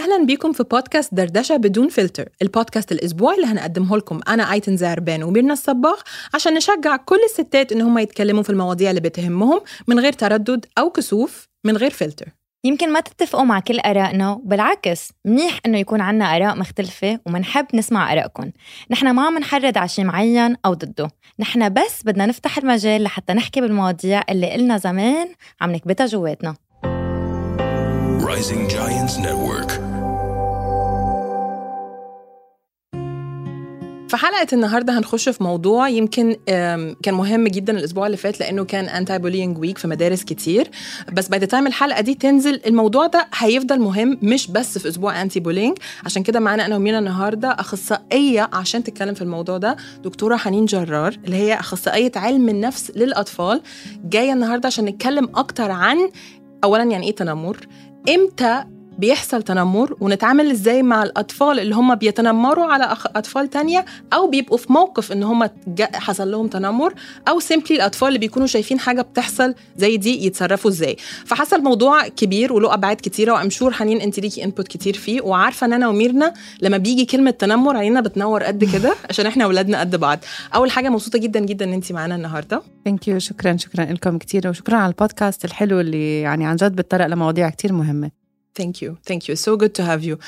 أهلا بيكم في بودكاست دردشة بدون فلتر البودكاست الأسبوعي اللي هنقدمه لكم. أنا أيتن زعربان وميرنا الصباغ عشان نشجع كل الستات إن هم يتكلموا في المواضيع اللي بتهمهم من غير تردد أو كسوف من غير فلتر. يمكن ما تتفقوا مع كل آرائنا وبالعكس منيح إنه يكون عنا آراء مختلفة ومنحب نسمع آرائكم نحن ما عم نحرض على شيء معين أو ضده. نحن بس بدنا نفتح المجال لحتى نحكي بالمواضيع اللي إلنا زمان عم نكبتها جواتنا. Rising Giants Network. في حلقة النهاردة هنخش في موضوع يمكن كان مهم جدا الأسبوع اللي فات لأنه كان anti-bullying week في مدارس كتير. بس by the time الحلقة دي تنزل الموضوع ده هيفضل مهم مش بس في أسبوع anti-bullying عشان كده معانا أنا وميرنا النهاردة أخصائية عشان تتكلم في الموضوع ده دكتورة حنين جرار اللي هي أخصائية علم النفس للأطفال. جاية النهاردة عشان نتكلم أكتر عن أولا يعني إيه تنمر؟ إمتى بيحصل تنمر ونتعامل إزاي مع الأطفال اللي هم بيتنمروا على أطفال تانية أو بيبقوا في موقف إن هم حصل لهم تنمر أو simply الأطفال اللي بيكونوا شايفين حاجة بتحصل زي دي يتصرفوا إزاي. فحصل موضوع كبير وله أبعاد كتيرة و I'm sure حنين أنت ليكي input كتير فيه وعارفة إن أنا وميرنا لما بيجي كلمة تنمر علينا بتنور قد كده عشان إحنا اولادنا قد بعض. أول حاجة مبسوطة جدا جدا إن أنت معانا النهارده. thank you شكرا شكرا لكم كتير وشكرا على البودكاست الحلو اللي يعني عن جد بتطرق لمواضيع كتير مهمة. thank you thank you so good to have you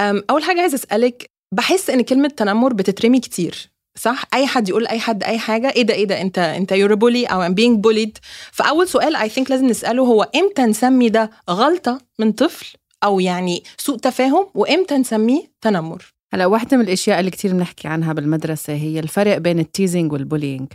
أول حاجة عايزة أسألك بحس إن كلمة تنمر بتترمي كتير صح؟ أي حد يقول أي حد أي حاجة إيه ده إيه ده أنت أنت you're bully أو I'm being bullied فأول سؤال I think لازم نسأله هو إمتى نسمي ده غلطة من طفل أو يعني سوء تفاهم وإمتى نسميه تنمر؟ هلا واحدة من الأشياء اللي كتير بنحكي عنها بالمدرسة هي الفرق بين ال teasing وال bullying.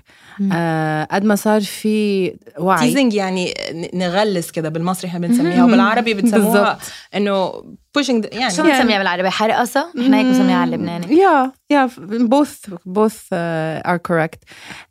آه قد ما صار في وعي. teasing يعني نغلس كده بالمصري إحنا بنسميها وبالعربي بتسموها إنه pushing يعني شو بنسميها بالعربي؟ حرقصة؟ إحنا هيك بنسميها على اللبناني yeah yeah both both are correct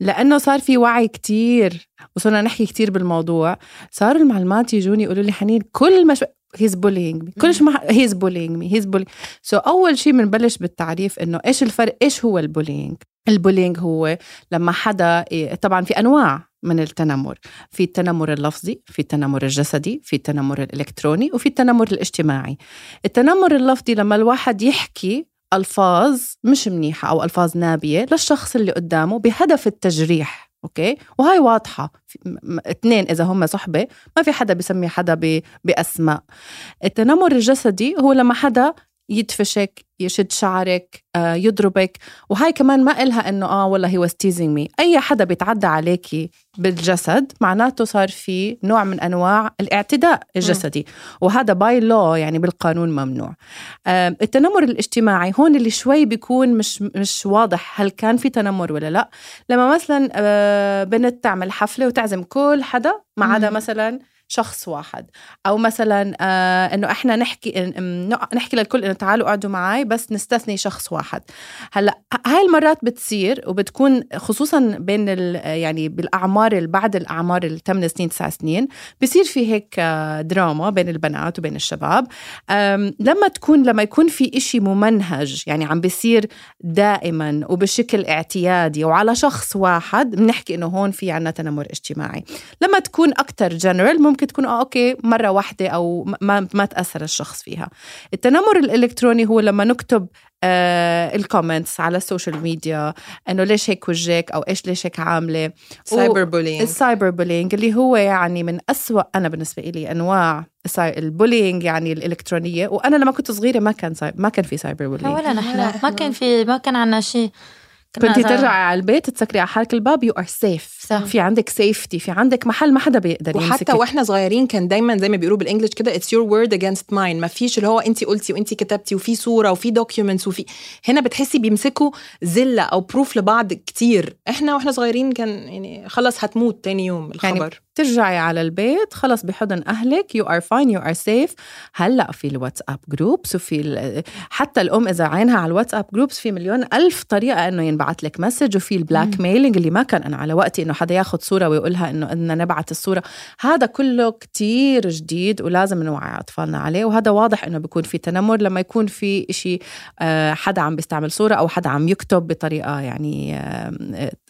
لأنه صار في وعي كتير وصرنا نحكي كتير بالموضوع صار المعلمات يجوني يقولوا لي حنين كل ما شو he's bullying me كل شيء he's bullying me he's bullying so أول شيء بنبلش بالتعريف إنه إيش الفرق إيش هو ال bullying؟ ال bullying هو لما حدا طبعا في أنواع من التنمر. في التنمر اللفظي في التنمر الجسدي في التنمر الإلكتروني وفي التنمر الاجتماعي. التنمر اللفظي لما الواحد يحكي ألفاظ مش منيحة أو ألفاظ نابية للشخص اللي قدامه بهدف التجريح. أوكي؟ وهاي واضحة. اثنين إذا هم صحبة ما في حدا بيسمي حدا بأسماء. التنمر الجسدي هو لما حدا يدفشك يشد شعرك آه، يضربك. وهاي كمان ما إلها إنه آه والله هي was teasing me. أي حدا بيتعدى عليكي بالجسد معناته صار في نوع من أنواع الاعتداء الجسدي. م. وهذا باي لو يعني بالقانون ممنوع. آه التنمر الاجتماعي هون اللي شوي بيكون مش مش واضح هل كان في تنمر ولا لا. لما مثلا آه بنت تعمل حفلة وتعزم كل حدا ما عدا مثلا شخص واحد. أو مثلا آه إنه إحنا نحكي نحكي للكل إنه تعالوا اقعدوا معي بس نستثني شخص واحد. هلأ هاي المرات بتصير وبتكون خصوصا بين يعني بالأعمار اللي بعد الأعمار ال 8 سنين 9 سنين بصير في هيك آه، دراما بين البنات وبين الشباب. لما تكون لما يكون في إشي ممنهج يعني عم بيصير دائما وبشكل اعتيادي وعلى شخص واحد بنحكي إنه هون في عنا تنمر اجتماعي. لما تكون أكثر جنرال ممكن تكون آه أوكي مرة واحدة أو ما ما تأثر الشخص فيها. التنمر الإلكتروني هو لما نكتب آه ال comments على ال social media إنه ليش هيك وجهك أو إيش ليش هيك عاملة. cyber bullying ال cyber bullying اللي هو يعني من أسوأ أنا بالنسبة لي أنواع ال bullying يعني الإلكترونية. وأنا لما كنت صغيرة ما كان ما كان في cyber bullying ولا نحن. ما كان في ما كان عندنا شيء. كنتي ترجعي على البيت تسكري على حالك الباب you are safe في عندك safety في عندك محل ما حدا بيقدر وحتى يمسكك. وإحنا صغيرين كان دايما زي ما بيقولوا بال English كده it's your word against mine ما فيش اللي هو انت قلتي وانت كتبتي وفي صورة وفي documents وفي هنا بتحسي بيمسكوا زلة أو proof لبعض كتير. إحنا وإحنا صغيرين كان يعني خلص هتموت تاني يوم الخبر. يعني ترجعي على البيت خلص بحضن أهلك you are fine you are safe هلأ في الواتساب groups وفي حتى الأم إذا عينها على الواتساب groups في مليون ألف طريقة إنه ينبعث لك message وفي ال blackmailing اللي ما كان أنا على وقتي إنه حدا ياخد صورة ويقولها إنه بدنا نبعت الصورة. هذا كله كتير جديد ولازم نوعي أطفالنا عليه وهذا واضح إنه بيكون في تنمر. لما يكون في شيء حدا عم بيستعمل صورة أو حدا عم يكتب بطريقة يعني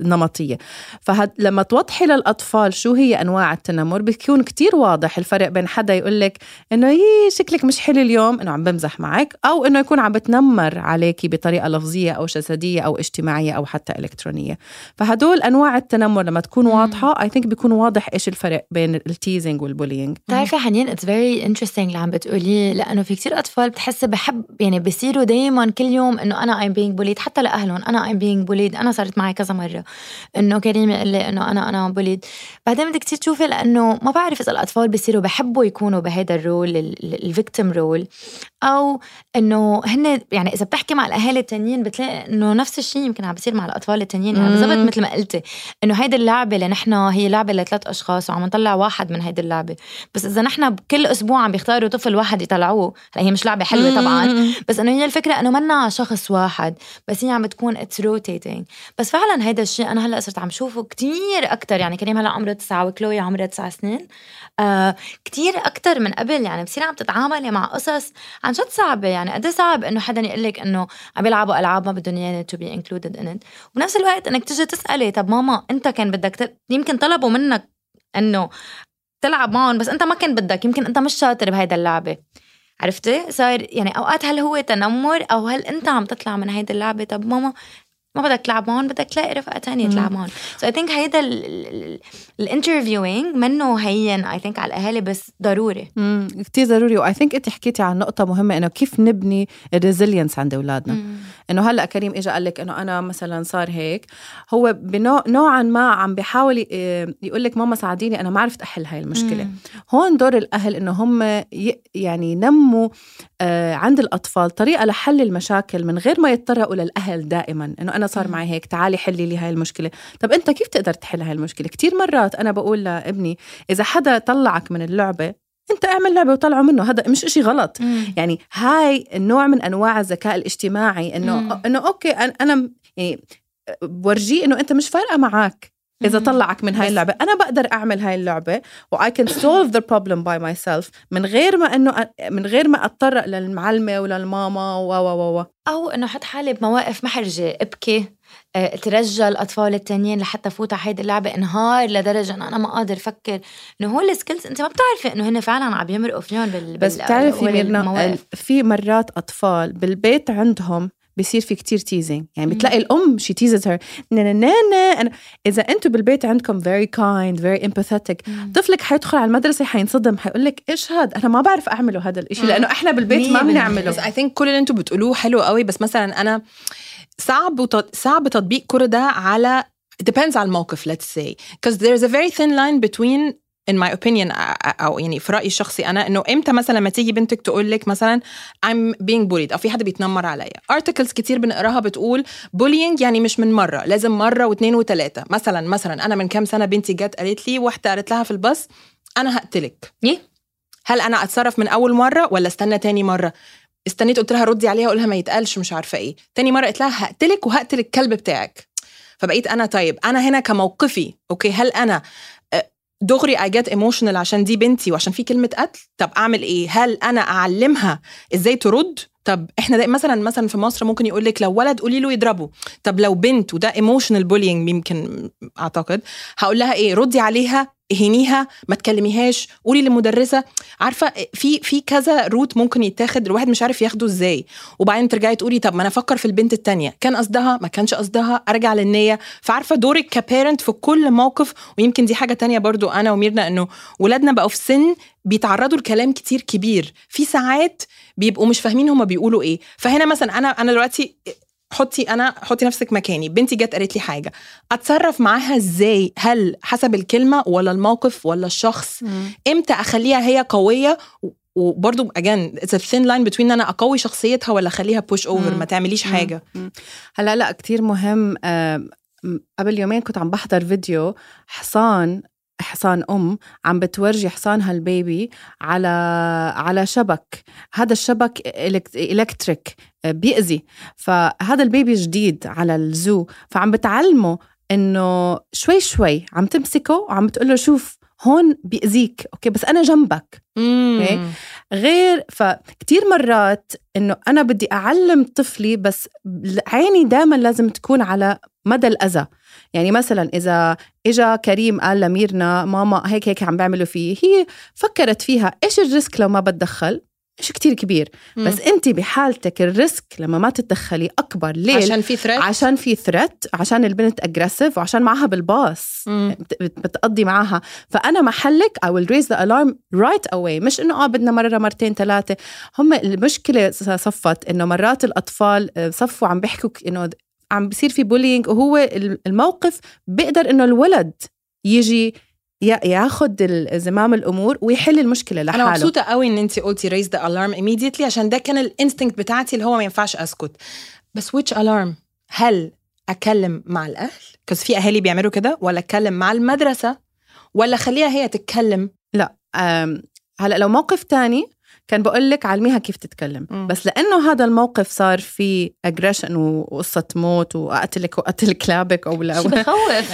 نمطية. فلما توضحي للأطفال شو هي أنواع التنمر بيكون كتير واضح الفرق بين حدا يقول لك إنه يي شكلك مش حلو اليوم إنه عم بمزح معك أو إنه يكون عم بتنمر عليكي بطريقة لفظية أو جسدية أو اجتماعية أو حتى إلكترونية. فهدول أنواع التنمر لما تكون واضحة I think بيكون واضح إيش الفرق بين ال teasing وال bullying بتعرفي حنين it's very interesting اللي عم بتقوليه لأنه في كتير أطفال بتحس بحب يعني بصيروا دائما كل يوم إنه أنا I'm being bullied حتى لأهلهم أنا I'm being bullied أنا صارت معي كذا مرة. إنه كريم يقول لي إنه أنا أنا bullied بعدين بدك كثير تشوفي لأنه ما بعرف إذا الأطفال بيصيروا بحبوا يكونوا بهذا ال role ال victim role أو إنه هن يعني إذا بتحكي مع الأهالي التانيين بتلاقي إنه نفس الشيء يمكن عم بيصير مع الأطفال التانيين يعني بالضبط مثل ما قلتي إنه هيدي اللعبة اللي نحن هي لعبة لثلاث أشخاص وعم نطلع واحد من هيدي اللعبة. بس إذا نحن كل أسبوع عم بيختاروا طفل واحد يطلعوه هلا هي مش لعبة حلوة طبعا بس إنه هي الفكرة إنه منا شخص واحد بس هي عم تكون it's rotating بس فعلا هيدا الشيء أنا هلأ صرت عم شوفه كتير أكثر يعني كريم هلأ عمره تسعة وكلوي عمرها تسع سنين. آه كتير أكثر من قبل يعني بصير عم تتعاملي مع قصص عن جد صعبة يعني قد إيه صعب إنه حدا يقول لك إنه عم بيلعبوا ألعاب ما بدهم إياها to be included in وبنفس الوقت إنك تجي تسألي طب ماما أنت كان بدك ت... يمكن طلبوا منك إنه تلعب معهم بس أنت ما كان بدك يمكن أنت مش شاطر بهيدا اللعبة. عرفتي؟ صار يعني أوقات هل هو تنمر أو هل أنت عم تطلع من هيدي اللعبة؟ طب ماما ما بدك تلعب معهم بدك تلاقي رفقة تانية تلعب معهم so I think هيدا ال intervening منه هين I think على الأهالي بس ضروري. امم كثير ضروري. و I think انت حكيتي عن نقطة مهمة إنه كيف نبني ال resilience عند أولادنا. إنه هلأ كريم اجى قال لك إنه أنا مثلا صار هيك. هو بنوع نوعا ما عم بيحاول يقول لك ماما ساعديني أنا ما عرفت أحل هاي المشكلة. مم. هون دور الأهل إنه هم يعني ينموا آه، عند الأطفال طريقة لحل المشاكل من غير ما يتطرقوا للأهل دائما. إنه أنا صار معي هيك تعالي حلي لي هاي المشكلة. طب أنت كيف تقدر تحل هاي المشكلة؟ كثير مرات أنا بقول لابني إذا حدا طلعك من اللعبة أنت اعمل لعبة وطلعوا منه هذا مش إشي غلط. مم. يعني هاي النوع من أنواع الذكاء الاجتماعي إنه إنه أوكي أنا يعني بورجيه إنه أنت مش فارقة معك إذا طلعك من هاي اللعبة أنا بقدر أعمل هاي اللعبة و I can solve the problem by myself من غير ما إنه من غير ما أتطرق للمعلمة وللماما و و و أو إنه حط حالي بمواقف محرجه أبكي آه، ترجى الاطفال التانيين لحتى فوت على هيدي اللعبة انهار لدرجة إنه أنا ما قادر أفكر. إنه هو ال skills أنت ما بتعرفي إنه هن فعلا عم يمرقوا فيهم بال بس بتعرفي في مرات أطفال بالبيت عندهم بصير في كتير teasing يعني بتلاقي الأم she teases her أنا إذا أنتم بالبيت عندكم very kind very empathetic طفلك حيدخل على المدرسة حينصدم حيقول لك إيش هذا أنا ما بعرف أعمله هذا الشيء لأنه إحنا بالبيت ما بنعمله. اي ثينك كل اللي أنتم بتقولوه حلو قوي بس مثلا أنا صعب وط... صعب تطبيق كل ده على depends على الموقف let's say. Because there's a very thin line between in my opinion أو يعني في رأيي الشخصي أنا إنه إمتى مثلا لما تيجي بنتك تقول لك مثلا I'm being bullied أو في حد بيتنمر عليا. Articles كتير بنقراها بتقول bullying يعني مش من مرة لازم مرة واثنين وثلاثة. مثلا مثلا أنا من كام سنة بنتي جت قالت لي واحدة قالت لها في الباص أنا هقتلك. إيه؟ هل أنا أتصرف من أول مرة ولا استنى تاني مرة؟ استنيت قلت لها ردي عليها أقول لها ما يتقالش مش عارفة إيه. تاني مرة قلت لها هقتلك وهقتل الكلب بتاعك. فبقيت أنا طيب أنا هنا كموقفي أوكي؟ هل أنا دغري I get emotional عشان دي بنتي وعشان في كلمة قتل؟ طب أعمل إيه؟ هل أنا أعلمها إزاي ترد؟ طب إحنا مثلا مثلا في مصر ممكن يقول لك لو ولد قولي له يضربه. طب لو بنت وده emotional bullying يمكن أعتقد. هقول لها إيه؟ ردي عليها اهنيها ما تكلميهاش قولي للمدرسة. عارفة في في كذا route ممكن يتاخد الواحد مش عارف ياخده إزاي. وبعدين ترجعي تقولي طب ما أنا أفكر في البنت التانية. كان قصدها ما كانش قصدها أرجع للنية. فعارفة دورك ك parent في كل موقف ويمكن دي حاجة تانية برضو أنا وميرنا إنه ولادنا بقوا في سن بيتعرضوا لكلام كتير كبير. في ساعات بيبقوا مش فاهمين هما بيقولوا إيه. فهنا مثلا أنا أنا دلوقتي حطي أنا حطي نفسك مكاني. بنتي جت قالت لي حاجة. أتصرف معاها إزاي؟ هل حسب الكلمة ولا الموقف ولا الشخص؟ مم. إمتى أخليها هي قوية؟ وبرضه again it's thin line between أنا أقوي شخصيتها ولا أخليها pushover ما تعمليش حاجة. هلا لا كتير مهم. قبل يومين كنت عم بحضر فيديو حصان حصان أم عم بتورجي حصانها البيبي على على شبك. هذا الشبك electric بيأذي. فهذا ال baby جديد على ال zoo فعم بتعلمه إنه شوي شوي عم تمسكه وعم بتقول له شوف هون بيأذيك أوكي؟ بس أنا جنبك. مم. غير فكتير مرات إنه أنا بدي أعلم طفلي بس عيني دائما لازم تكون على مدى الأذى. يعني مثلا إذا إجا كريم قال لميرنا ماما هيك هيك عم بيعملوا فيه. هي فكرت فيها إيش ال risk لو ما بتدخل؟ مش كتير كبير. مم. بس انت بحالتك ال risk لما ما تتدخلي أكبر ليه عشان في threat عشان في threat عشان البنت aggressive وعشان معها بالباص. مم. بت- بت- بتقضي معاها. فأنا محلك I will raise the alarm right away. مش إنه آه بدنا مرة مرتين ثلاثة. هم المشكلة صفت إنه مرات الأطفال آه، صفوا عم بيحكوا إنه عم بصير في bullying وهو ال- الموقف بيقدر إنه الولد يجي ياخد زمام الأمور ويحل المشكلة أنا لحاله. مبسوطة قوي إن انت قلتي raise the alarm immediately عشان ده كان ال instinct بتاعتي اللي هو ما ينفعش أسكت. بس which alarm هل أكلم مع الأهل؟ 'cause في أهالي بيعملوا كده؟ ولا اتكلم مع المدرسة؟ ولا خليها هي تتكلم؟ أم، هلا لو موقف تاني كان بقول لك علميها كيف تتكلم. مم. بس لأنه هذا الموقف صار فيه اجريشن وقصة موت وأقتلك وقتل كلابك أو لا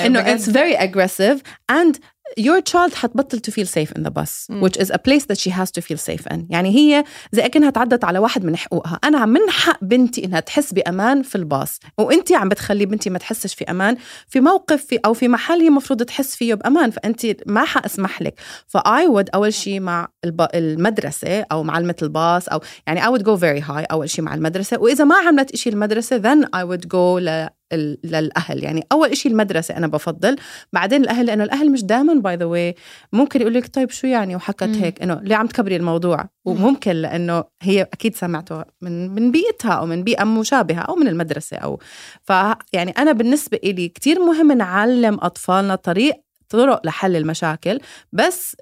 إنه it's very aggressive and your child حتبطل to feel safe in the bus مم. which is a place that she has to feel safe in. يعني هي زي كأنها تعدت على واحد من حقوقها. أنا من حق بنتي إنها تحس بأمان في الباص. وأنت عم بتخلي بنتي ما تحسش في أمان في موقف في أو في محل هي المفروض تحس فيه بأمان. فأنت ما حأسمح لك. ف I would أول شيء مع الب... المدرسة أو معلمة الباص أو يعني I would go very high أول شيء مع المدرسة. وإذا ما عملت إشي المدرسة then I would go ل... للأهل. يعني أول شيء المدرسة أنا بفضل. بعدين الأهل لأنه الأهل مش دائما by the way ممكن يقول لك طيب شو يعني؟ وحكت. هيك إنه ليه عم تكبري الموضوع؟ وممكن لأنه هي أكيد سمعته من من بيئتها أو من بيئة مشابهة أو من المدرسة أو. ف يعني أنا بالنسبة إلي كتير مهم نعلم أطفالنا طريق طرق لحل المشاكل بس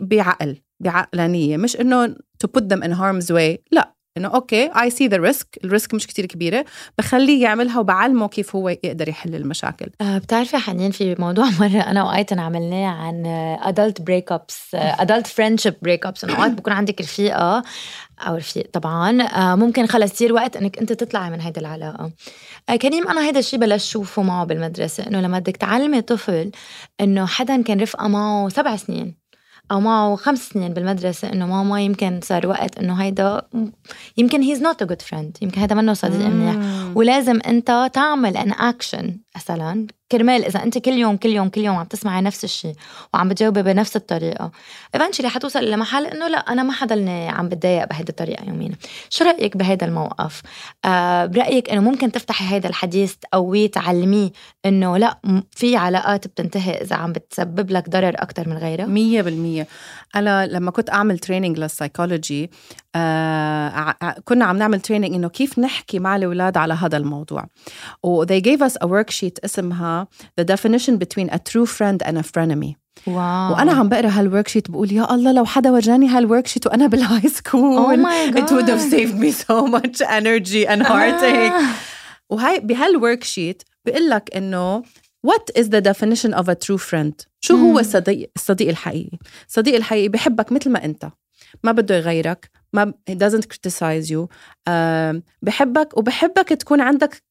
بعقل بعقلانية. مش إنه to put them in harm's way. لا. إنه أوكي I see the risk ال risk مش كتير كبيرة بخليه يعملها وبعلمه كيف هو يقدر يحل المشاكل. آه، بتعرفي حنين في موضوع مرة أنا وآيتن عملناه عن آه، adult breakups آه، adult friendship breakups. إنه أوقات بكون عندك رفيقة أو رفيق طبعا آه، ممكن خلص يصير وقت إنك أنت تطلعي من هيدي العلاقة. آه، كريم أنا هيدا الشيء بلشت شوفه معه بالمدرسة إنه لما بدك تعلمي طفل إنه حدا كان رفقة معه سبع سنين أو معه خمس سنين بالمدرسة إنه ماما يمكن صار وقت إنه هيدا يمكن he's not a good friend. يمكن هذا منه صديق منيح ولازم أنت تعمل an action مثلا كرمال إذا أنت كل يوم كل يوم كل يوم عم تسمعي نفس الشيء وعم بتجاوبي بنفس الطريقة eventually حتوصل لمحل إنه لا أنا ما حضلني عم بتضايق بهيدي الطريقة يوميا شو رأيك بهذا الموقف؟ آه برأيك إنه ممكن تفتحي هذا الحديث تقويه تعلميه إنه لا في علاقات بتنتهي إذا عم بتسبب لك ضرر أكثر من غيرها مية بالمية. أنا لما كنت أعمل training لل psychology آه كنا عم نعمل training إنه كيف نحكي مع الأولاد على هذا الموضوع. و they gave us a worksheet اسمها The definition between a true friend and a frenemy. wow. وأنا عم بقرأ هال worksheet بقول يا الله لو حدا ورجاني هال worksheet وأنا بال high school oh my it would have saved me so much energy and heartache. آه. وهي بهالورك شيت بيقول لك إنه what is the definition of a true friend شو هو. الصديق الصديق الحقيقي؟ الصديق الحقيقي بحبك مثل ما أنت. ما بده يغيرك ما he doesn't criticize you. آم، بحبك وبحبك تكون عندك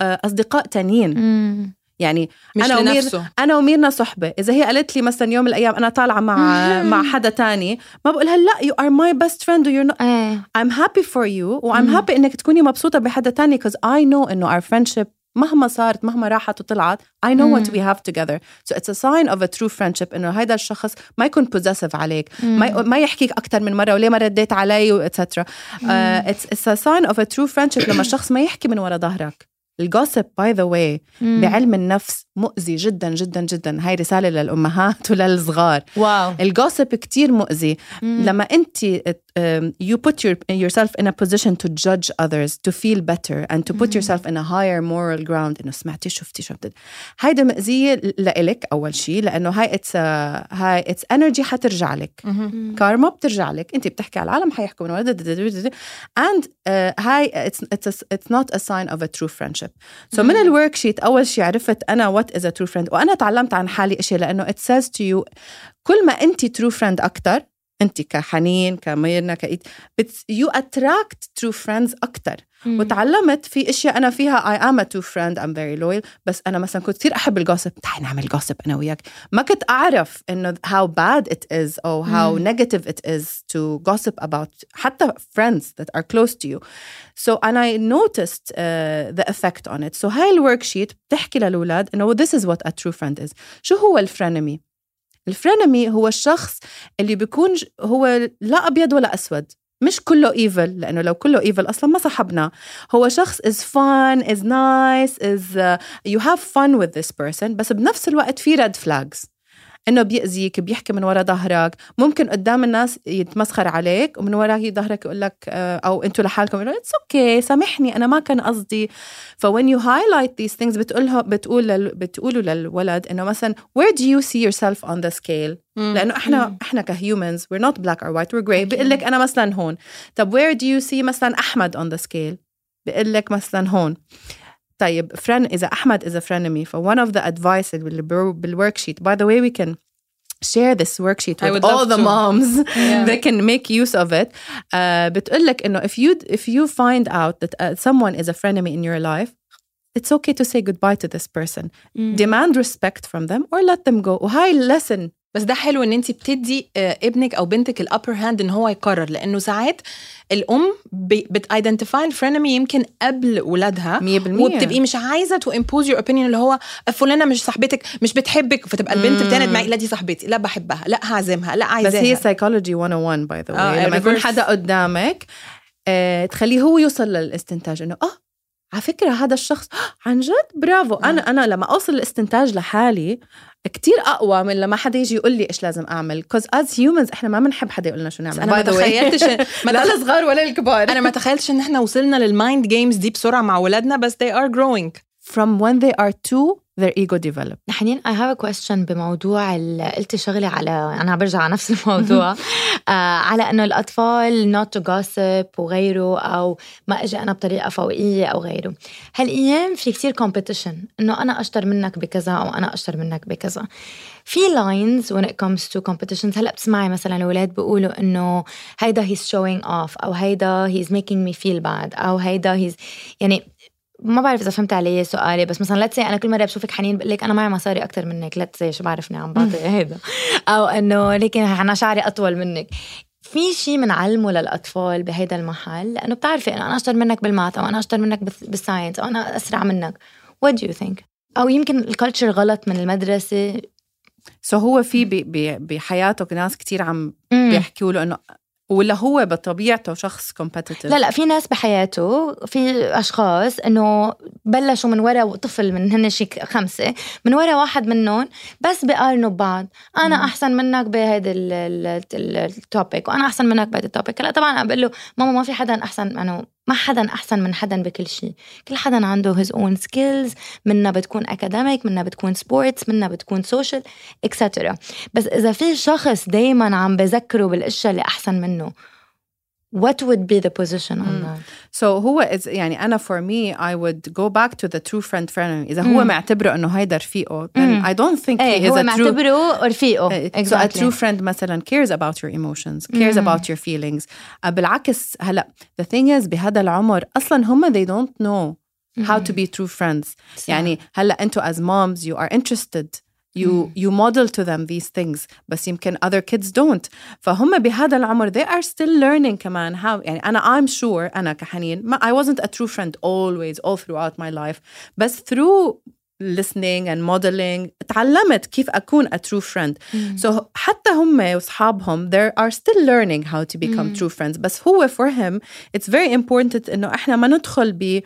آه، أصدقاء تانيين. مم. يعني مش أنا ومير- أنا وميرنا صحبة. إذا هي قالت لي مثلا يوم من الأيام أنا طالعة مع مع حدا تاني ما بقولها لا you are my best friend and you're not إيه. I'm happy for you وأم مم. happy إنك تكوني مبسوطة بحدا تاني because I know إنه our friendship مهما صارت مهما راحت وطلعت I know what مم. we have together. So it's a sign of a true friendship إنه هيدا الشخص ما يكون possessive عليك ما ي- ما يحكيك أكتر من مرة وليه ما رديت علي و etc uh, it's, it's a sign of a true friendship لما الشخص ما يحكي من ورا ظهرك. ال gossip by the way. بعلم النفس مؤذي جدا جدا جدا. هاي رسالة للأمهات وللصغار. wow. ال gossip كتير مؤذي. مم. لما انت um, you put your, yourself in a position to judge others to feel better and to put yourself in a higher moral ground. إنه سمعتي شفتي شفتي. هيدا مأذية لإلك أول شيء لأنه هاي اتس هاي اتس انرجي حترجع لك. مم. كارما بترجع لك. انت بتحكي على العالم حيحكوا من and uh, هاي it's, it's, a, it's not a sign of a true friendship so من الورك شيت أول شيء عرفت أنا what is a true friend. وأنا تعلمت عن حالي إشي لأنه it says to you كل ما أنت true friend أكثر أنت كحنين كميرنا كايت يو اتراكت ترو فريندز أكثر وتعلمت في أشياء أنا فيها. I am a true friend I'm very loyal بس أنا مثلا كنت كثير أحب ال gossip تعي نعمل gossip أنا وياك. ما كنت أعرف إنه how bad it is أو mm. negative it is to gossip about حتى friends that are close to you. So and I noticed uh, the effect on it. So هاي ال worksheet بتحكي للأولاد إنه this is what a true friend is. شو هو ال frenemy ال frenemy هو الشخص اللي بيكون هو لا أبيض ولا أسود. مش كله evil لأنه لو كله evil أصلا ما صاحبنا. هو شخص fun is nice is uh, you have fun with this person بس بنفس الوقت في red flags. إنه بيأذيك بيحكي من ورا ظهرك. ممكن قدام الناس يتمسخر عليك ومن وراء ظهرك يقول لك آه، أو أنتوا لحالكم يقولوا it's okay okay, سامحني أنا ما كان قصدي. ف when you highlight these things بتقولها بتقول لل بتقولوا للولد إنه مثلا where do you see yourself on the scale? لأنه إحنا مم. إحنا ك humans we're not black or white we're gray. بيقول لك أنا مثلا هون. طب where do you see مثلا أحمد on the scale بيقول لك مثلا هون. طيب فرن اذا احمد is a frenemy ف one of the advice اللي بالورك شيت by the way we can share this worksheet with all the to. moms yeah. they can make use of it uh, بتقول لك انه if you if you find out that uh, someone is a frenemy in your life it's okay to say goodbye to this person mm. demand respect from them or let them go وهاي lesson بس ده حلو إن أنت بتدي ابنك أو بنتك الابر هاند إن هو يقرر لأنه ساعات الأم بت identify ال frenemy يمكن قبل ولادها 100% وبتبقي مش عايزة to impose your opinion اللي هو فلانة مش صاحبتك مش بتحبك. فتبقى البنت بتاند معي لا دي صاحبتي لا بحبها لا هعزمها لا عايزاها. بس هي psychology 101 by the way لما يكون حدا قدامك آه تخليه هو يوصل للإستنتاج إنه أه على فكرة هذا الشخص عن جد؟ برافو. أنا أنا لما أوصل الاستنتاج لحالي كتير أقوى من لما حدا يجي يقول لي إيش لازم أعمل. 'cause as humans إحنا ما بنحب حدا يقول لنا شو نعمل. أنا ما تخيلتش لا الصغار ولا الكبار. أنا ما تخيلتش إن إحنا وصلنا لل mind games دي بسرعة مع ولادنا بس they are growing. From when they are two their ego develop. حنين I have a question بموضوع قلتي شغلة على أنا برجع على نفس الموضوع. آه على إنه الأطفال not to gossip وغيره أو ما أجي أنا بطريقة فوقية أو غيره. هالأيام في كتير competition. إنه أنا أشطر منك بكذا أو أنا أشطر منك بكذا. في lines when it comes to competitions. هلأ بتسمعي مثلا الأولاد بيقولوا إنه هيدا he's showing off أو هيدا he's making me feel bad أو هيدا he's يعني ما بعرف إذا فهمت علي سؤالي بس مثلا let's say أنا كل مرة بشوفك حنين بقول لك أنا معي مصاري أكثر منك let's say شو بعرفني عم بعطي هيدا. أو إنه لكن أنا شعري أطول منك. في شيء بنعلمه للأطفال بهيدا المحل؟ لأنه بتعرفي إنه أنا أشطر منك بال math أو أنا أشطر منك بال science أو أنا أسرع منك. What do you think? أو يمكن ال culture غلط من المدرسة. so so هو في بحياته ناس كتير عم بيحكوا له إنه ولا هو بطبيعته شخص competitive لا لا في ناس بحياته في أشخاص إنه بلشوا من وراء طفل من هن شي خمسة من وراء واحد منهم بس بقارنوا ببعض. أنا مم. أحسن منك بهذا ال topic وأنا أحسن منك بهذا ال topic لا طبعا بقول له ماما ما في حدا أحسن انه ما حدا أحسن من حدا بكل شيء. كل حدا عنده his own skills منا بتكون academic منا بتكون sports منا بتكون social etc بس إذا في شخص دايما عم بذكره بالأشياء اللي أحسن منه what would be the position on mm. that so هو is يعني أنا for me I would go back to the true friend friend إذا mm. هو معتبره إنه هيدا رفيقه then mm. I don't think ايه he is هو a معتبره رفيقه exactly. so a true friend مثلا cares about your emotions cares mm. about your feelings بالعكس هلا the thing is بهذا العمر أصلا هم they don't know how to be true friends يعني هلا أنتوا as moms you are interested you mm. you model to them these things بس يمكن other kids don't فهم بهذا العمر they are still learning كمان how يعني أنا I'm sure أنا كحنين ما I wasn't a true friend always all throughout my life بس through listening and modeling تعلمت كيف أكون a true friend mm. so حتى هم وأصحابهم they are still learning how to become mm. true friends بس هو for him it's very important إنه إحنا ما ندخل بال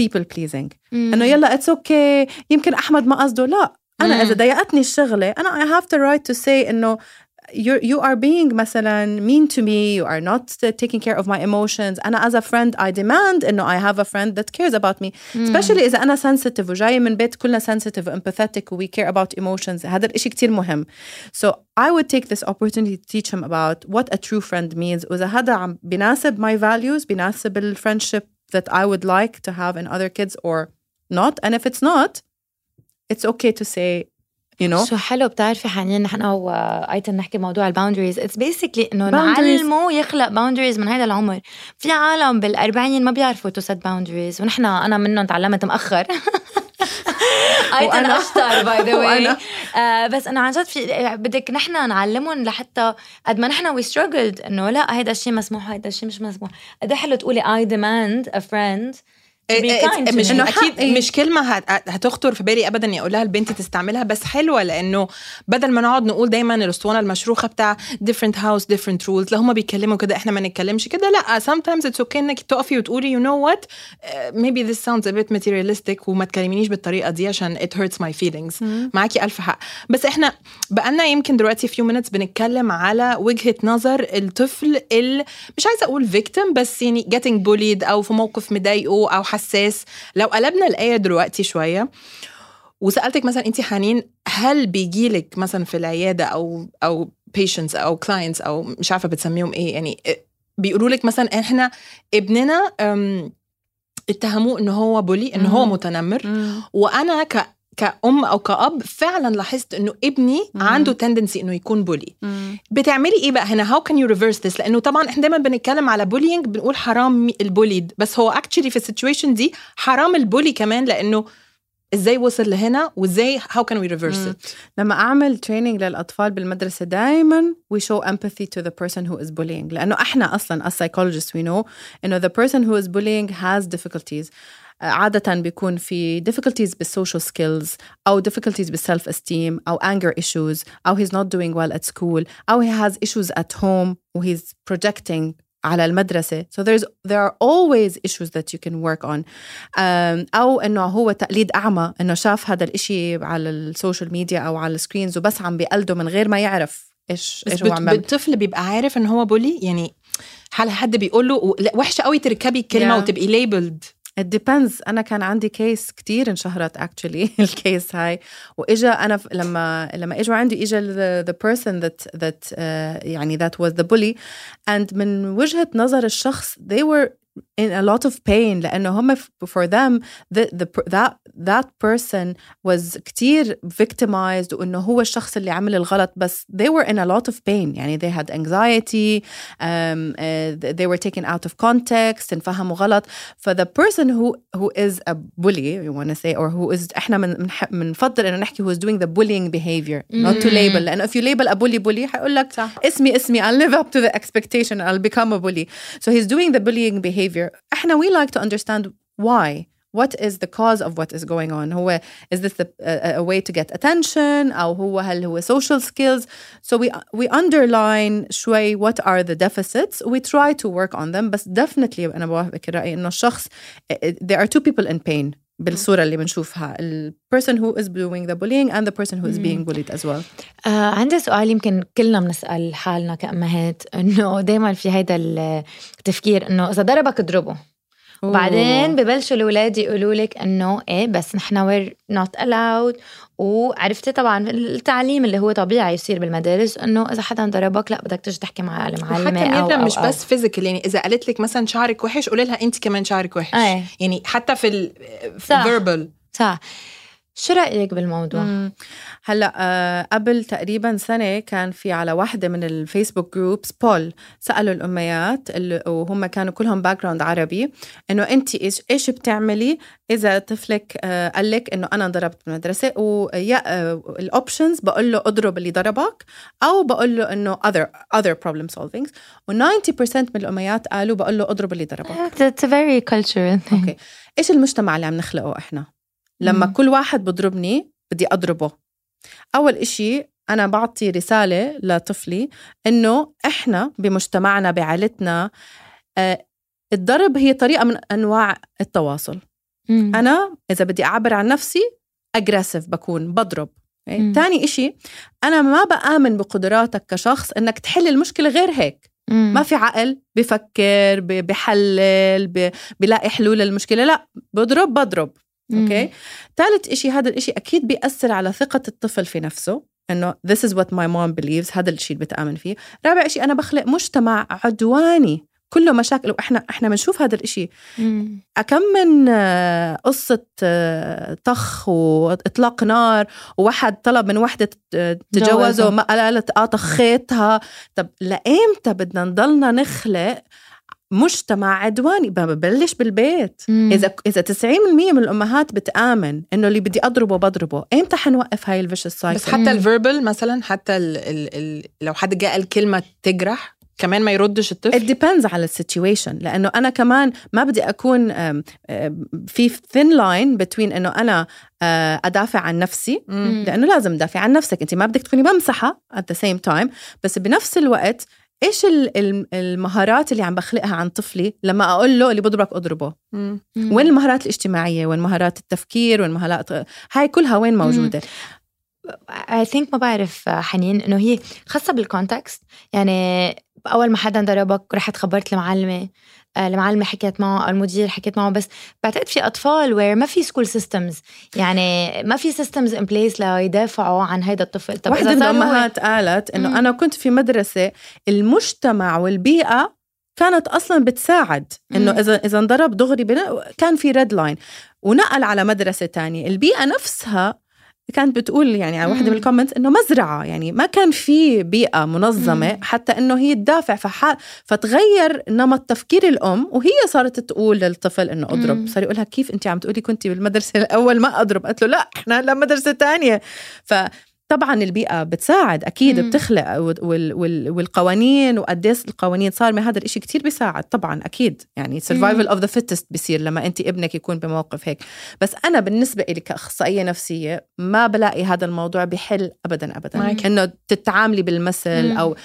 people pleasing mm. إنه يلا it's okay يمكن أحمد ما قصده لا انا اذا ضايقتني الشغله انا I have the right to say انه you you are being مثلا mean to me you are not taking care of my emotions أنا as a friend I demand إنه I have a friend that cares about me mm. especially إذا أنا sensitive وجاي من بيت كلنا sensitive و empathetic و we care about emotions هذا الإشي كتير مهم so I would take this opportunity to teach him about what a true friend means وإذا هذا عم بيناسب my values بيناسب ال friendship that I would like to have in other kids or not and if it's not it's okay to say you know? شو حلو بتعرفي حنين نحن وأيتن نحكي موضوع ال boundaries it's basically إنه. نعلمه يخلق boundaries من هذا العمر. في عالم بالأربعين ما بيعرفوا to set boundaries ونحن أنا منهم تعلمت مأخر. ايتن أشطر by the way. بس انه عن جد في بدك نحن نعلمهم لحتى قد ما نحن we struggled إنه لا هيدا الشيء مسموح هيدا الشيء مش مسموح. قد إيه حلو تقولي I demand a friend إيه، إيه، to مش. إنه أكيد حقي. مش كلمة هت- هتخطر في بالي ابدا اني اقولها البنت تستعملها بس حلوة لأنه بدل ما نقعد نقول دايما الأسطوانة المشروخة بتاع different house different rules لو هم بيتكلموا كده إحنا ما نتكلمش كده لا sometimes it's okay إنك تقفي وتقولي you know what uh, maybe this sounds a bit materialistic وما تكلمينيش بالطريقة دي عشان it hurts my feelings معاكي ألف حق بس إحنا بقالنا يمكن دلوقتي few minutes بنتكلم على وجهة نظر الطفل ال مش عايزة أقول victim بس يعني getting bullied أو في موقف مضايقه أو حساس لو قلبنا الآية دلوقتي شوية وسألتك مثلا انت حنين هل بيجيلك مثلا في العيادة أو أو patients أو clients أو مش عارفة بتسميهم إيه يعني بيقولوا لك مثلا إحنا ابننا اتهموه إن هو bully إن هو. متنمر. وأنا ك كأم أو كأب فعلا لاحظت إنه ابني مم. عنده tendency إنه يكون bully مم. بتعملي إيه بقى؟ هنا how can you reverse this لأنه طبعا إحنا دايما بنتكلم على bullying بنقول حرام ال bullied بس هو actually في ال situation دي حرام ال bully كمان لأنه إزاي وصل لهنا وإزاي how can we reverse مم. it لما أعمل تريننج للأطفال بالمدرسة دائما we show empathy to the person who is bullying. لأنه إحنا أصلا as psychologists we know إنه the person who is bullying has difficulties. عادة بيكون في difficulties بالsocial skills أو difficulties بالself esteem أو anger issues أو he's not doing well at school أو he has issues at home و he's projecting على المدرسة. So there's there are always issues that you can work on. um, أو إنه هو تقليد أعمى إنه شاف هذا الإشي على السوشيال ميديا أو على ال screens وبس عم بيقلده من غير ما يعرف إيش بس إيش هو بت- عم بيعمل. الطفل بيبقى عارف إن هو bully؟ يعني هل حد بيقول له وحشة قوي تركبي الكلمة Yeah. وتبقي labeled It depends. أنا كان عندي case كتير انشهرت actually. ال case هاي. وإجا أنا ف- لما لما إجوا عندي إجا the, person that that uh, يعني that was the bully. And من وجهة نظر الشخص they were in a lot of pain لأنه هم ف- for them the, the, per- that that person was كتير victimized وإنه هو الشخص اللي عمل الغلط بس they were in a lot of pain يعني they had anxiety um, uh, they were taken out of context انفهموا غلط ف the person who who is a bully you want to say or who is احنا من منح- بنفضل انه نحكي who is doing the bullying behavior not to label لانه if you label a bully bully حيقول لك صح. اسمي اسمي I'll live up to the expectation I'll become a bully so he's doing the bullying behavior احنا we like to understand why what is the cause of what is going on هو is this a, a, a way to get attention أو هو هل هو social skills so we we underline شوي what are the deficits we try to work on them بس definitely أنا بوافقك الرأي إنه الشخص there are two people in pain بالصورة اللي بنشوفها. ال person who is doing the bullying and the person who is being bullied as well. آه عندي سؤال يمكن كلنا بنسأل حالنا كأمهات إنه دايما في هيدا التفكير إنه إذا ضربك اضربه. وبعدين ببلشوا الأولاد يقولوا لك إنه إيه بس نحن we're not allowed وعرفتي طبعا التعليم اللي هو طبيعي يصير بالمدارس إنه إذا حدا ضربك لا بدك تيجي تحكي مع المعلمة وحتى أو أو مش أو. بس physical يعني إذا قالت لك مثلا شعرك وحش قولي لها أنت كمان شعرك وحش إيه. يعني حتى في ال صح. صح شو رأيك بالموضوع؟ مم. هلأ آه قبل تقريبا سنة كان في على واحدة من الفيسبوك groups poll سألوا الأميات اللي وهم كانوا كلهم background عربي إنه انت إيش إيش بتعملي إذا طفلك آه قال لك إنه أنا انضربت بالمدرسة ويا آه ال options بقول له اضرب اللي ضربك أو بقول له إنه other other problem solvings و90% من الأميات قالوا بقول له اضرب اللي ضربك It's a very cultural thing. okay إيش المجتمع اللي عم نخلقه إحنا لما مم. كل واحد بضربني بدي أضربه أول إشي أنا بعطي رسالة لطفلي إنه إحنا بمجتمعنا بعائلتنا آه، الضرب هي طريقة من أنواع التواصل مم. أنا إذا بدي أعبر عن نفسي اجريسيف بكون بضرب مم. يعني تاني إشي أنا ما بآمن بقدراتك كشخص إنك تحل المشكلة غير هيك مم. ما في عقل بفكر بحلل بلاقي حلول للمشكلة لا بضرب بضرب أوكي؟ ثالث إشي هذا الإشي أكيد بيأثر على ثقة الطفل في نفسه إنه this is what my mom believes هذا الشيء اللي بتآمن فيه. رابع إشي أنا بخلق مجتمع عدواني كله مشاكل وإحنا إحنا بنشوف هذا الإشي. مم. كم من آه، قصة آه، طخ وإطلاق نار وواحد طلب من وحدة ت- تجوزه. ما قالت آه طخيتها. طب لإمتى بدنا نضلنا نخلق مجتمع عدواني. ببلش بالبيت. مم. إذا إذا 90% من الأمهات بتآمن إنه اللي بدي أضربه بضربه إمتى حنوقف هاي ال vicious cycle بس حتى ال verbal مثلا حتى ال ال ال لو حد جاء قال كلمه تجرح كمان ما يردش It الطفل depends على ال situation لأنه أنا كمان ما بدي أكون في thin line between إنه أنا أه، أدافع عن نفسي. مم. لأنه لازم تدافع عن نفسك. أنت ما بدك تكوني ممسحة at the same time. بس بنفس الوقت إيش ال- ال- المهارات اللي عم بخلقها عن طفلي لما أقول له اللي بضربك أضربه؟ مم. وين المهارات الاجتماعية؟ وين مهارات التفكير؟ وين مهارات هاي كلها وين موجودة؟ I think ما بعرف حنين إنه هي خاصة بال context يعني أول ما حدا ضربك رحت خبرت المعلمة. آه، المعلمة حكيت معه أو المدير حكيت معه بس بعتقد في أطفال where ما في school systems يعني ما في systems in place ليدافعوا عن هيدا الطفل. طب واحدة إذا من الأمهات قالت إنه مم. أنا كنت في مدرسة المجتمع والبيئة كانت أصلا بتساعد. إنه مم. إذا إذا انضرب دغري كان في red line ونقل على مدرسة تانية. البيئة نفسها كانت بتقول يعني على واحدة من. ال comments إنه مزرعة يعني ما كان في بيئة منظمة مم. حتى إنه هي تدافع فح... فتغير نمط تفكير الأم وهي صارت تقول للطفل إنه أضرب مم. صار يقولها كيف أنت عم تقولي كنتي بالمدرسة الأول ما أضرب قالت له لا إحنا هلا مدرسة تانية فطبعا البيئة بتساعد أكيد مم. بتخلق وال وال والقوانين وقديش القوانين صار من هذا الإشي كتير بيساعد طبعا أكيد يعني survival of the fittest بصير لما أنت ابنك يكون بموقف هيك بس أنا بالنسبة لي كأخصائية نفسية ما بلاقي هذا الموضوع بحل أبدا أبدا. إنه تتعاملي بالمثل مم. أو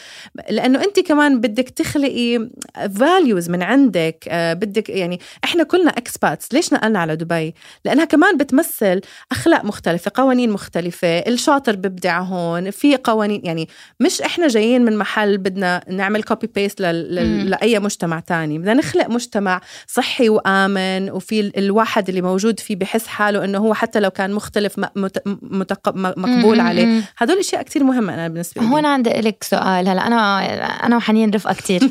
لأنه أنت كمان بدك تخلقي values من عندك آه، بدك يعني إحنا كلنا expats ليش نقلنا على دبي لأنها كمان بتمثل أخلاق مختلفة قوانين مختلفة الشاطر ببدع هون في قوانين يعني مش إحنا جايين من محل بدنا نعمل copy paste. لأي مجتمع تاني بدنا نخلق مجتمع صحي وآمن وفي ال- الواحد اللي موجود فيه بحس حاله إنه هو حتى لو كان مختلف مقبول. عليه. هدول أشياء كتير مهمة أنا بالنسبة لي. هون عندي لك سؤال. هلأ أنا أنا وحنين رفقة كتير.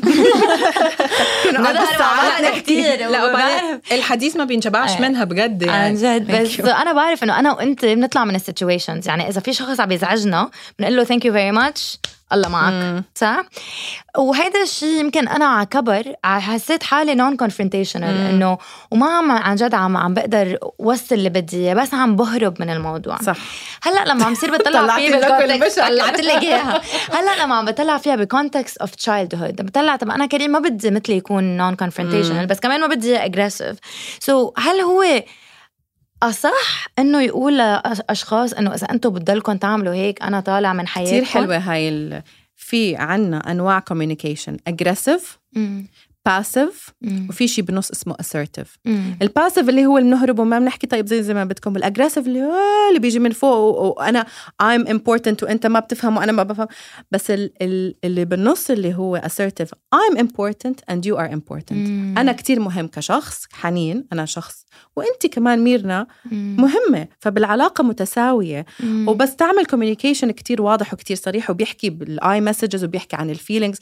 وبعدين الحديث ما بينشبعش آه. منها بجد عن يعني جد. Thank بس أنا بعرف إنه أنا وأنت بنطلع من ال situations. يعني إذا في شخص عم يزعجنا بنقول له thank you very much الله معك. صح؟ وهذا الشيء يمكن أنا على كبر حسيت حالي non-confrontational. إنه وما عم عن جد عم عم بقدر وصل اللي بدي إياه، بس عم بهرب من الموضوع. صح. هلأ لما عم صير بطلع طلعتي فيه لكم بال context. طلعت لك إياها. هلأ لما عم بطلع فيها ب context of childhood بطلع طب أنا كريم ما بدي مثلي يكون non-confrontational بس كمان ما بدي aggressive so هل هو أصح إنه يقول لأشخاص إنه إذا أنتم بتضلكم تعملوا هيك أنا طالع من حياتكم. كتير حلوة هاي ال... في عنا أنواع communication aggressive. passive. وفي شيء بنص اسمه مم. ال passive اللي هو بنهرب وما بنحكي طيب زي زي ما بدكم ال aggressive اللي هو اللي بيجي من فوق وأنا I'm important وأنت ما بتفهم وأنا ما بفهم بس ال- ال- اللي بالنص اللي هو I'm important and you are important مم. أنا كتير مهم كشخص حنين أنا شخص وأنت كمان ميرنا. مهمة فبالعلاقة متساوية. وبس تعمل communication كتير واضح وكتير صريح وبيحكي بال I messages وبيحكي عن ال feelings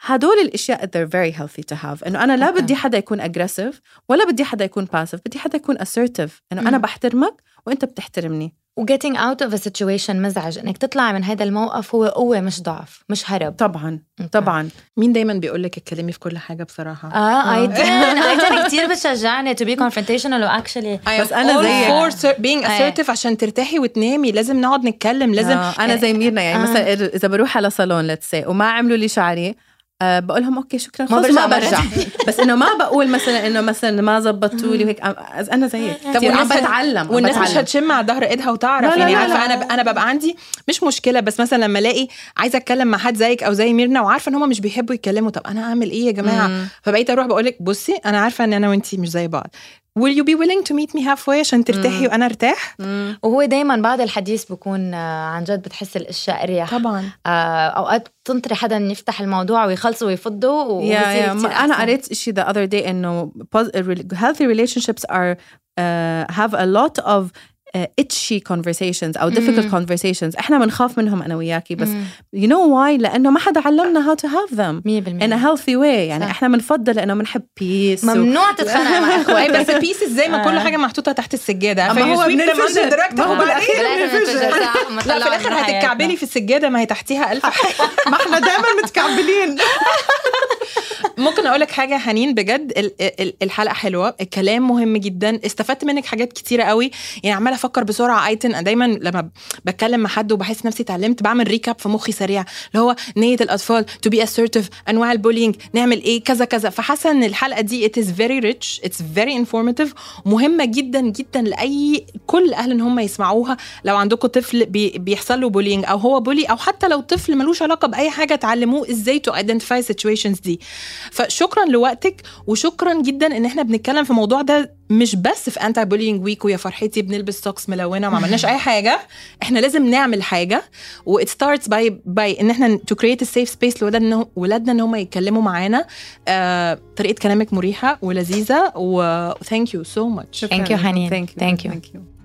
هدول الأشياء they're very healthy to have. إنه أنا لا. بدي حدا يكون aggressive ولا بدي حدا يكون passive بدي حدا يكون assertive. إنه أنا مم. بحترمك وأنت بتحترمني. و getting out of a situation مزعج. إنك تطلع من هذا الموقف هو قوة مش ضعف مش هرب. طبعا طبعا. مين دايما بيقول لك اتكلمي في كل حاجة بصراحة؟ آه ايتن ايتن كثير بتشجعني to be confrontational و actually I am بس all زيك. for being assertive عشان ترتاحي وتنامي. لازم نقعد نتكلم لازم آه أنا زي ميرنا يعني آه. مثلا اذا بروح على صالون let's say وما عملوا لي شعري أه بقول لهم okay شكرا. خلص ما برجع. برجع بس إنه ما بقول مثلا إنه مثلا ما زبطوا لي وهيك أنا زيك. طب كتير عم بتعلم والناس مش. هتشم على ظهر إيدها وتعرف. لا، لا، يعني لا، عارفة لا. أنا أنا ببقى عندي مش مشكلة بس مثلا لما ألاقي عايزة أتكلم مع حد زيك أو زي ميرنا وعارفة إن هم مش بيحبوا يتكلموا طب أنا أعمل إيه يا جماعة؟ مم. فبقيت أروح بقول لك بصي أنا عارفة إن أنا وأنتي مش زي بعض. Will you be willing to meet me halfway عشان ترتاحي وأنا أرتاح. وهو دايما بعد الحديث بكون آه، عن جد بتحس الاشياء أريح. طبعا. آه، أوقات تنطري حدا يفتح الموضوع يا كتير ما- أنا. قريت شيء the other day إنه healthy relationships are uh, have a lot of اتشي conversations أو difficult مم. conversations. إحنا بنخاف منهم أنا وياكي بس you know why لأنه ما حدا علمنا how to have them 100% in a healthy way. يعني صح. إحنا بنفضل لأنه بنحب peace و... ممنوع تتخانق مع اخواتك بس البيسز زي ما كل حاجة محطوطة تحت السجادة. أما هو بننفجر. ما هو بالأخير بننفجر. لا في الآخر هتتكعبلي في السجادة ما هي تحتيها حاجة ما إحنا دائما متكعبلين. ممكن أقول لك حاجة حنين؟ بجد ال- ال- الحلقة حلوة الكلام مهم جدا. استفدت منك حاجات كتيرة قوي. يعني عمالة أفكر بسرعة. ايتن أنا دايما لما بتكلم مع حد وبحس نفسي اتعلمت بعمل recap في مخي سريع. اللي هو نية الأطفال to be assertive أنواع ال bullying نعمل إيه؟ كذا كذا. فحاسة إن الحلقة دي it is very rich it's very informative مهمة جدا جدا لأي كل أهل إن هم يسمعوها. لو عندكم طفل بي بيحصل له bullying أو هو bully أو حتى لو طفل ملوش علاقة بأي حاجة تعلموه إزاي to identify ال situations دي. فشكرا لوقتك وشكرا جدا إن إحنا بنتكلم في الموضوع ده مش بس في anti-bullying week ويا فرحتي بنلبس socks ملونة وما عملناش أي حاجة. إحنا لازم نعمل حاجة و it starts by by إن إحنا to create a safe space لولادنا ولادنا إن هم يتكلموا معانا. آه، طريقة كلامك مريحة ولذيذة و thank you so much. Thank you, حنين. Thank